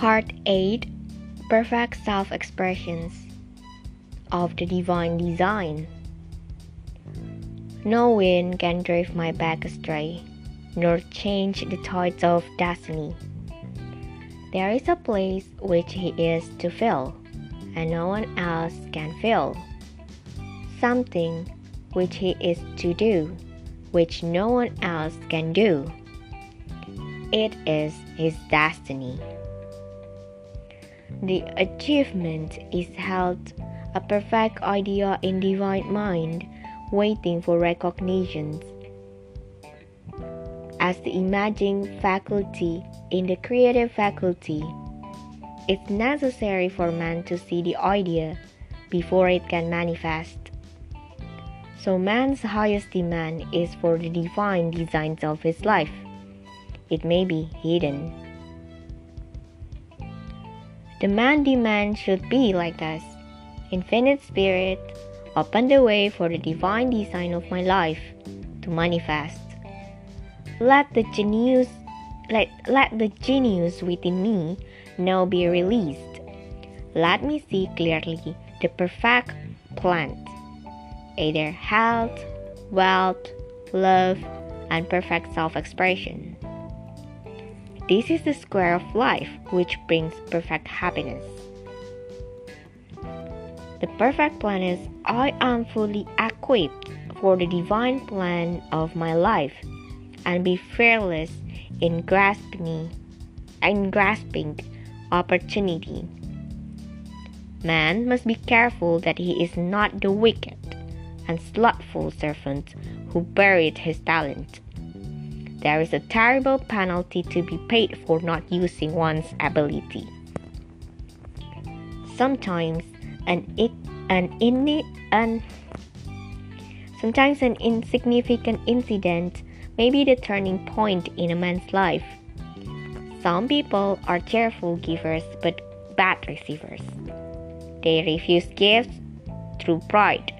Part 8 Perfect Self Expressions of the Divine Design. No wind can drive my back astray, nor change the tides of destiny. There is a place which he is to fill, and no one else can fill. Something which he is to do, which no one else can do. It is his destiny. The achievement is held a perfect idea in divine mind, waiting for recognition. As the imagining faculty in the creative faculty, it's necessary for man to see the idea before it can manifest. So man's highest demand is for the divine designs of his life. It may be hidden. The man demand should be like this. Infinite Spirit, open the way for the divine design of my life to manifest. Let the genius let, let the genius within me now be released. Let me see clearly the perfect plant, either health, wealth, love, and perfect self expression. This is the square of life which brings perfect happiness. The perfect plan is I am fully equipped for the divine plan of my life and be fearless in grasping in grasping opportunity. Man must be careful that he is not the wicked and slothful servant who buried his talent. There is a terrible penalty to be paid for not using one's ability. Sometimes an an inni an sometimes an insignificant incident may be the turning point in a man's life. Some people are cheerful givers but bad receivers. They refuse gifts through pride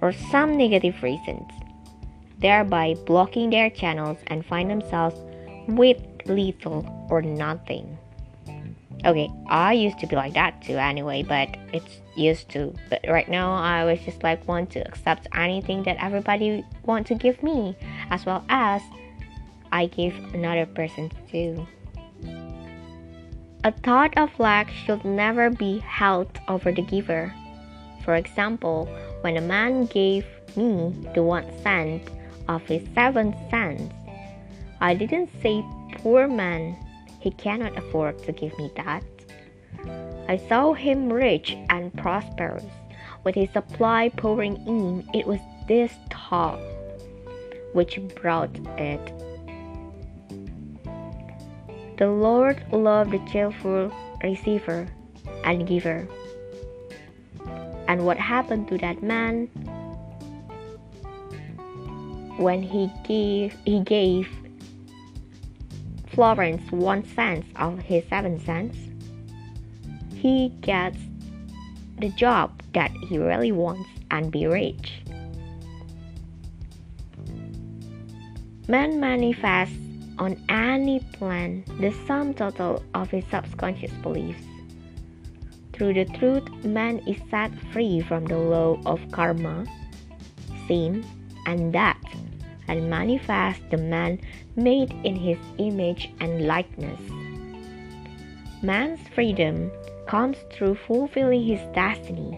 or some negative reasons thereby blocking their channels and find themselves with little or nothing. Okay, I used to be like that too anyway, but it's used to. But right now I was just like want to accept anything that everybody want to give me as well as I give another person too. A thought of lack should never be held over the giver. For example, when a man gave me the one cent of his seven sons. I didn't say, Poor man, he cannot afford to give me that. I saw him rich and prosperous. With his supply pouring in, it was this thought which brought it. The Lord loved the cheerful receiver and giver. And what happened to that man when he gave he gave Florence one cent of his seven cents, he gets the job that he really wants and be rich. Man manifests on any plan the sum total of his subconscious beliefs. Through the truth, man is set free from the law of karma, sin, and death and manifest the man made in his image and likeness. Man's freedom comes through fulfilling his destiny,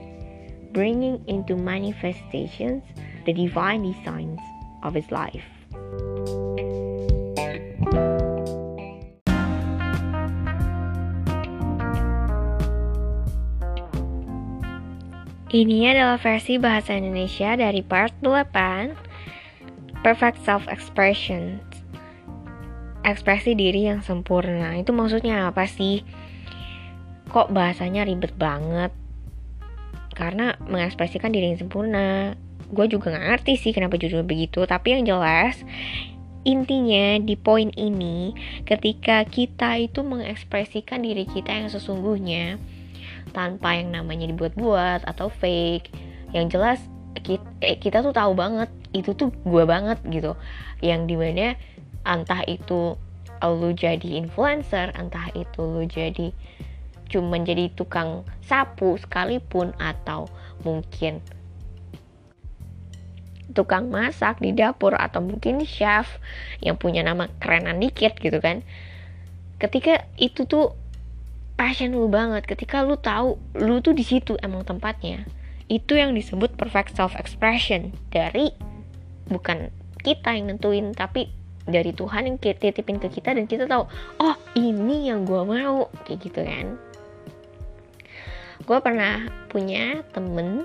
bringing into manifestations the divine designs of his life. Ini adalah versi bahasa Indonesia dari part 8 perfect self expression ekspresi diri yang sempurna. Itu maksudnya apa sih? Kok bahasanya ribet banget? Karena mengekspresikan diri yang sempurna. Gue juga gak ngerti sih kenapa judul begitu. Tapi yang jelas intinya di poin ini ketika kita itu mengekspresikan diri kita yang sesungguhnya tanpa yang namanya dibuat-buat atau fake yang jelas kita, eh, kita tuh tahu banget itu tuh gue banget gitu. Yang di mana entah itu lu jadi influencer entah itu lu jadi cuma jadi tukang sapu sekalipun atau mungkin tukang masak di dapur atau mungkin chef yang punya nama kerenan dikit gitu kan. Ketika itu tuh passion lu banget ketika lu tahu lu tuh di situ emang tempatnya itu yang disebut perfect self expression dari bukan kita yang nentuin tapi dari Tuhan yang titipin ke kita dan kita tahu oh ini yang gue mau. Kayak gitu kan. Gue pernah punya temen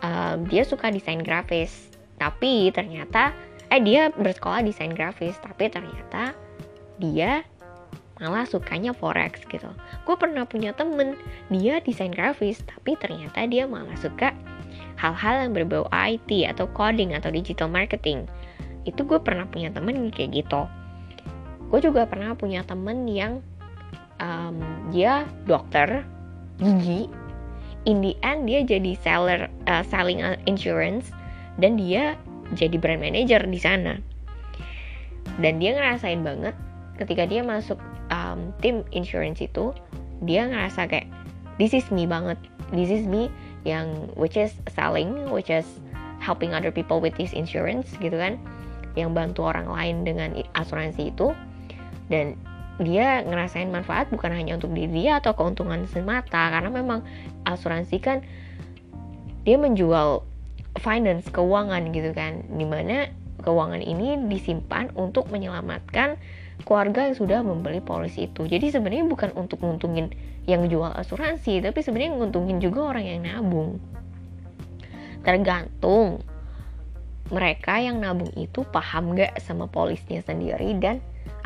uh, dia suka desain grafis. Tapi ternyata eh dia bersekolah desain grafis tapi ternyata dia malah sukanya forex gitu. Gue pernah punya temen dia desain grafis tapi ternyata dia malah suka hal-hal yang berbau IT atau coding atau digital marketing. Itu gue pernah punya temen kayak gitu. Gue juga pernah punya temen yang um, dia dokter gigi. In the end dia jadi seller uh, selling insurance dan dia jadi brand manager di sana. Dan dia ngerasain banget ketika dia masuk um, tim insurance itu dia ngerasa kayak this is me banget. This is me yang which is selling which is helping other people with this insurance gitu kan. Yang bantu orang lain dengan asuransi itu. Dan dia ngerasain manfaat bukan hanya untuk diri dia atau keuntungan semata karena memang asuransi kan dia menjual finance keuangan gitu kan. Di mana keuangan ini disimpan untuk menyelamatkan keluarga yang sudah membeli polisi itu. Jadi sebenarnya bukan untuk nguntungin yang jual asuransi tapi sebenarnya nguntungin juga orang yang nabung. Tergantung mereka yang nabung itu paham gak sama polisnya sendiri dan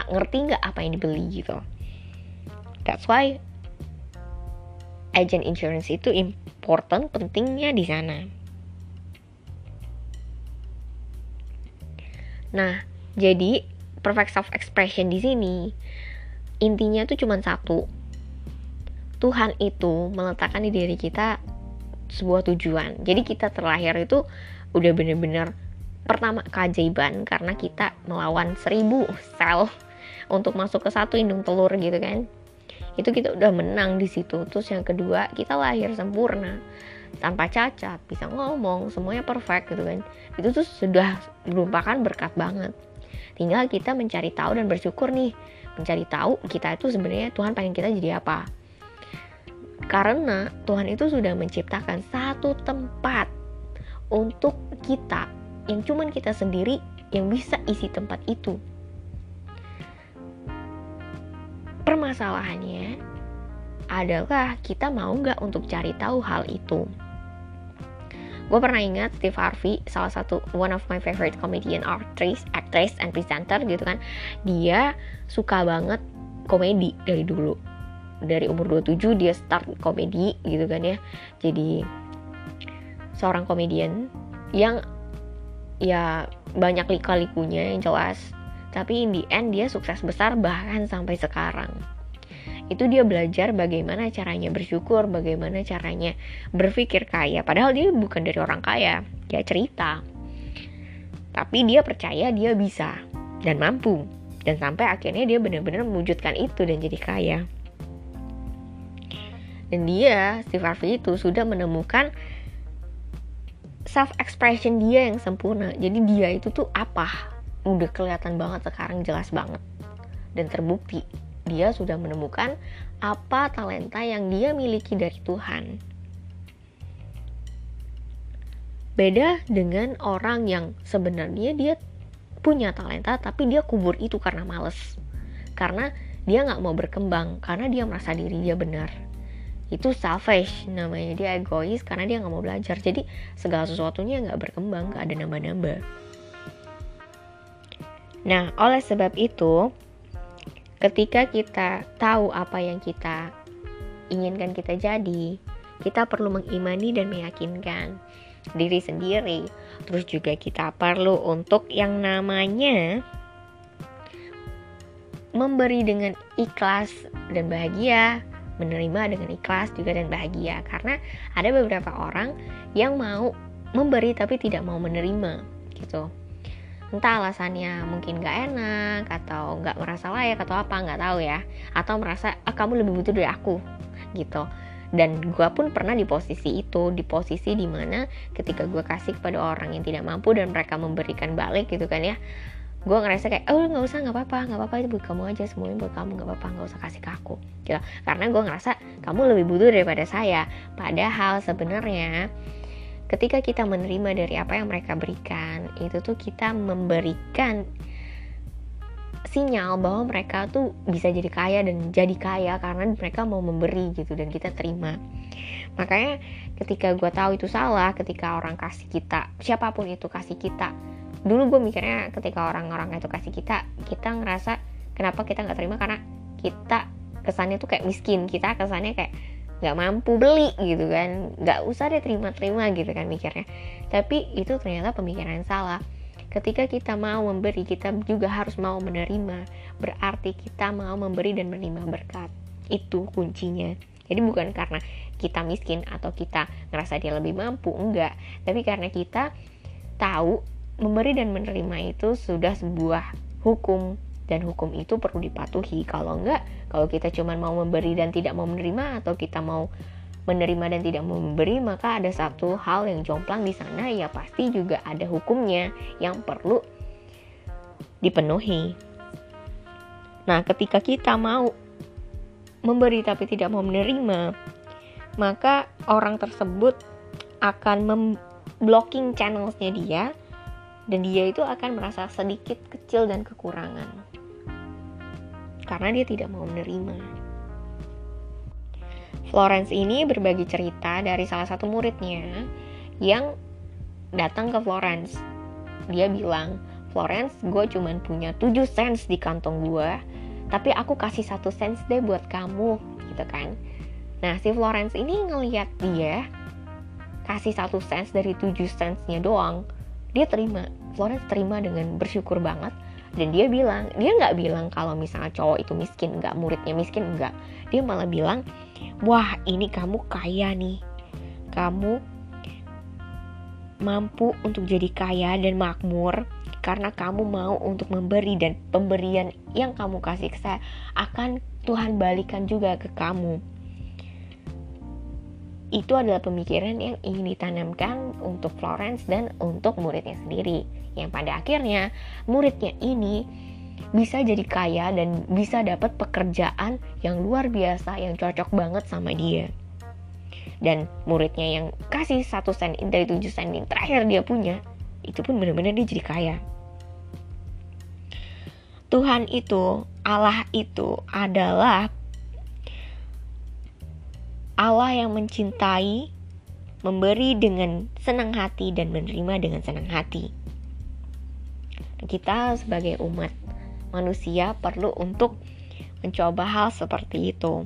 ngerti nggak apa yang dibeli gitu. That's why agent insurance itu important pentingnya di sana. Nah, jadi perfect self expression di sini intinya tuh cuma satu. Tuhan itu meletakkan di diri kita sebuah tujuan. Jadi kita terlahir itu udah bener-bener pertama keajaiban karena kita melawan seribu sel untuk masuk ke satu indung telur gitu kan. Itu kita udah menang di situ. Terus yang kedua, kita lahir sempurna tanpa cacat, bisa ngomong, semuanya perfect gitu kan. Itu tuh sudah merupakan berkat banget. Tinggal kita mencari tahu dan bersyukur nih, mencari tahu kita itu sebenarnya Tuhan pengen kita jadi apa. Karena Tuhan itu sudah menciptakan satu tempat untuk kita yang cuman kita sendiri yang bisa isi tempat itu. Permasalahannya adalah kita mau nggak untuk cari tahu hal itu gue pernah ingat Steve Harvey salah satu one of my favorite comedian actress actress and presenter gitu kan. Dia suka banget komedi dari dulu. Dari umur 27 dia start komedi gitu kan ya. Jadi seorang komedian yang ya banyak lika-likunya yang jelas. Tapi in the end dia sukses besar bahkan sampai sekarang itu dia belajar bagaimana caranya bersyukur, bagaimana caranya berpikir kaya. Padahal dia bukan dari orang kaya, dia cerita. Tapi dia percaya dia bisa dan mampu. Dan sampai akhirnya dia benar-benar mewujudkan itu dan jadi kaya. Dan dia, Steve Harvey itu sudah menemukan self expression dia yang sempurna. Jadi dia itu tuh apa? Udah kelihatan banget sekarang jelas banget dan terbukti dia sudah menemukan apa talenta yang dia miliki dari Tuhan. Beda dengan orang yang sebenarnya dia punya talenta tapi dia kubur itu karena males. Karena dia nggak mau berkembang karena dia merasa diri dia benar. Itu selfish namanya dia egois karena dia nggak mau belajar. Jadi segala sesuatunya nggak berkembang, nggak ada nambah-nambah. Nah, oleh sebab itu, ketika kita tahu apa yang kita inginkan kita jadi, kita perlu mengimani dan meyakinkan diri sendiri. Terus juga kita perlu untuk yang namanya memberi dengan ikhlas dan bahagia, menerima dengan ikhlas juga dan bahagia. Karena ada beberapa orang yang mau memberi tapi tidak mau menerima gitu. Entah alasannya mungkin gak enak atau gak merasa layak atau apa nggak tahu ya. Atau merasa ah kamu lebih butuh dari aku gitu. Dan gue pun pernah di posisi itu di posisi di mana ketika gue kasih kepada orang yang tidak mampu dan mereka memberikan balik gitu kan ya gue ngerasa kayak oh nggak usah nggak apa-apa nggak apa-apa itu buat kamu aja semuanya buat kamu nggak apa-apa nggak usah kasih ke aku gitu. Karena gue ngerasa kamu lebih butuh daripada saya. Padahal sebenarnya ketika kita menerima dari apa yang mereka berikan itu tuh kita memberikan sinyal bahwa mereka tuh bisa jadi kaya dan jadi kaya karena mereka mau memberi gitu dan kita terima. Makanya ketika gue tahu itu salah ketika orang kasih kita siapa pun itu kasih kita dulu gue mikirnya ketika orang-orang itu kasih kita kita ngerasa kenapa kita nggak terima? Karena kita kesannya tuh kayak miskin kita kesannya kayak nggak mampu beli gitu kan. Nggak usah deh terima-terima gitu kan mikirnya. Tapi itu ternyata pemikiran yang salah. Ketika kita mau memberi kita juga harus mau menerima. Berarti kita mau memberi dan menerima berkat. Itu kuncinya. Jadi bukan karena kita miskin atau kita ngerasa dia lebih mampu enggak. Tapi karena kita tahu memberi dan menerima itu sudah sebuah hukum dan hukum itu perlu dipatuhi. Kalau enggak kalau kita cuma mau memberi dan tidak mau menerima atau kita mau menerima dan tidak mau memberi maka ada satu hal yang jomplang di sana ya pasti juga ada hukumnya yang perlu dipenuhi. Nah ketika kita mau memberi tapi tidak mau menerima maka orang tersebut akan memblocking channelsnya dia dan dia itu akan merasa sedikit kecil dan kekurangan karena dia tidak mau menerima. Florence ini berbagi cerita dari salah satu muridnya yang datang ke Florence. Dia bilang, Florence, gue cuma punya 7 cents di kantong gue, tapi aku kasih satu cents deh buat kamu, gitu kan. Nah, si Florence ini ngeliat dia kasih satu cents dari 7 centsnya doang, dia terima. Florence terima dengan bersyukur banget dan dia bilang dia nggak bilang kalau misalnya cowok itu miskin nggak muridnya miskin nggak. Dia malah bilang wah ini kamu kaya nih. Kamu mampu untuk jadi kaya dan makmur karena kamu mau untuk memberi dan pemberian yang kamu kasih ke saya. Akan Tuhan balikan juga ke kamu. Itu adalah pemikiran yang ingin ditanamkan untuk Florence dan untuk muridnya sendiri yang pada akhirnya muridnya ini bisa jadi kaya dan bisa dapat pekerjaan yang luar biasa yang cocok banget sama dia dan muridnya yang kasih satu sen dari tujuh sen yang terakhir dia punya itu pun benar-benar dia jadi kaya Tuhan itu Allah itu adalah Allah yang mencintai, memberi dengan senang hati dan menerima dengan senang hati. Kita sebagai umat manusia perlu untuk mencoba hal seperti itu.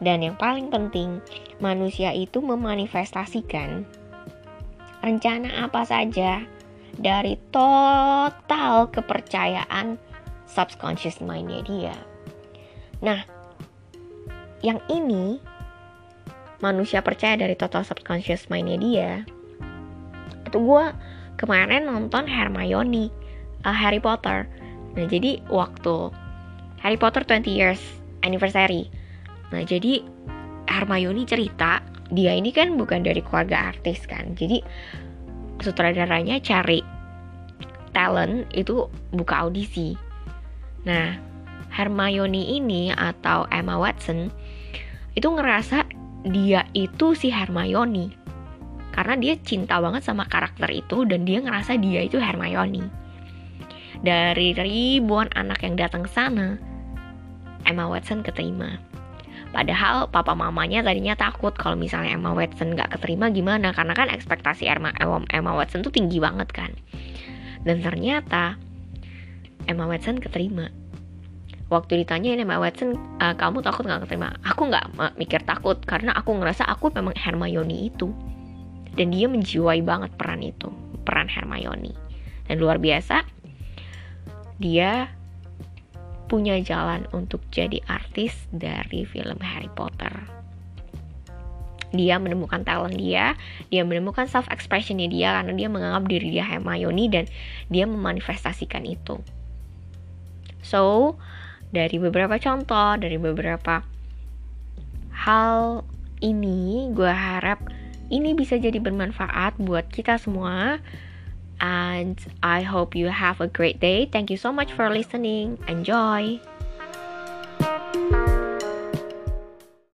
Dan yang paling penting, manusia itu memanifestasikan rencana apa saja dari total kepercayaan subconscious mindnya dia. Nah, yang ini manusia percaya dari total subconscious mindnya dia itu gue kemarin nonton Hermione uh, Harry Potter. Nah jadi waktu Harry Potter 20 years anniversary. Nah jadi Hermione cerita dia ini kan bukan dari keluarga artis kan. Jadi sutradaranya cari talent itu buka audisi. Nah Hermione ini atau Emma Watson itu ngerasa dia itu si Hermione karena dia cinta banget sama karakter itu dan dia ngerasa dia itu Hermione. Dari ribuan anak yang datang ke sana, Emma Watson keterima. Padahal papa mamanya tadinya takut kalau misalnya Emma Watson nggak keterima gimana karena kan ekspektasi Emma, Emma Watson tuh tinggi banget kan. Dan ternyata Emma Watson keterima waktu ditanya Mbak Watson uh, kamu takut nggak keterima aku nggak mikir takut karena aku ngerasa aku memang Hermione itu dan dia menjiwai banget peran itu peran Hermione dan luar biasa dia punya jalan untuk jadi artis dari film Harry Potter dia menemukan talent dia, dia menemukan self expressionnya dia karena dia menganggap diri dia Hermione dan dia memanifestasikan itu. So, dari beberapa contoh, dari beberapa hal ini, gue harap ini bisa jadi bermanfaat buat kita semua. And I hope you have a great day. Thank you so much for listening. Enjoy.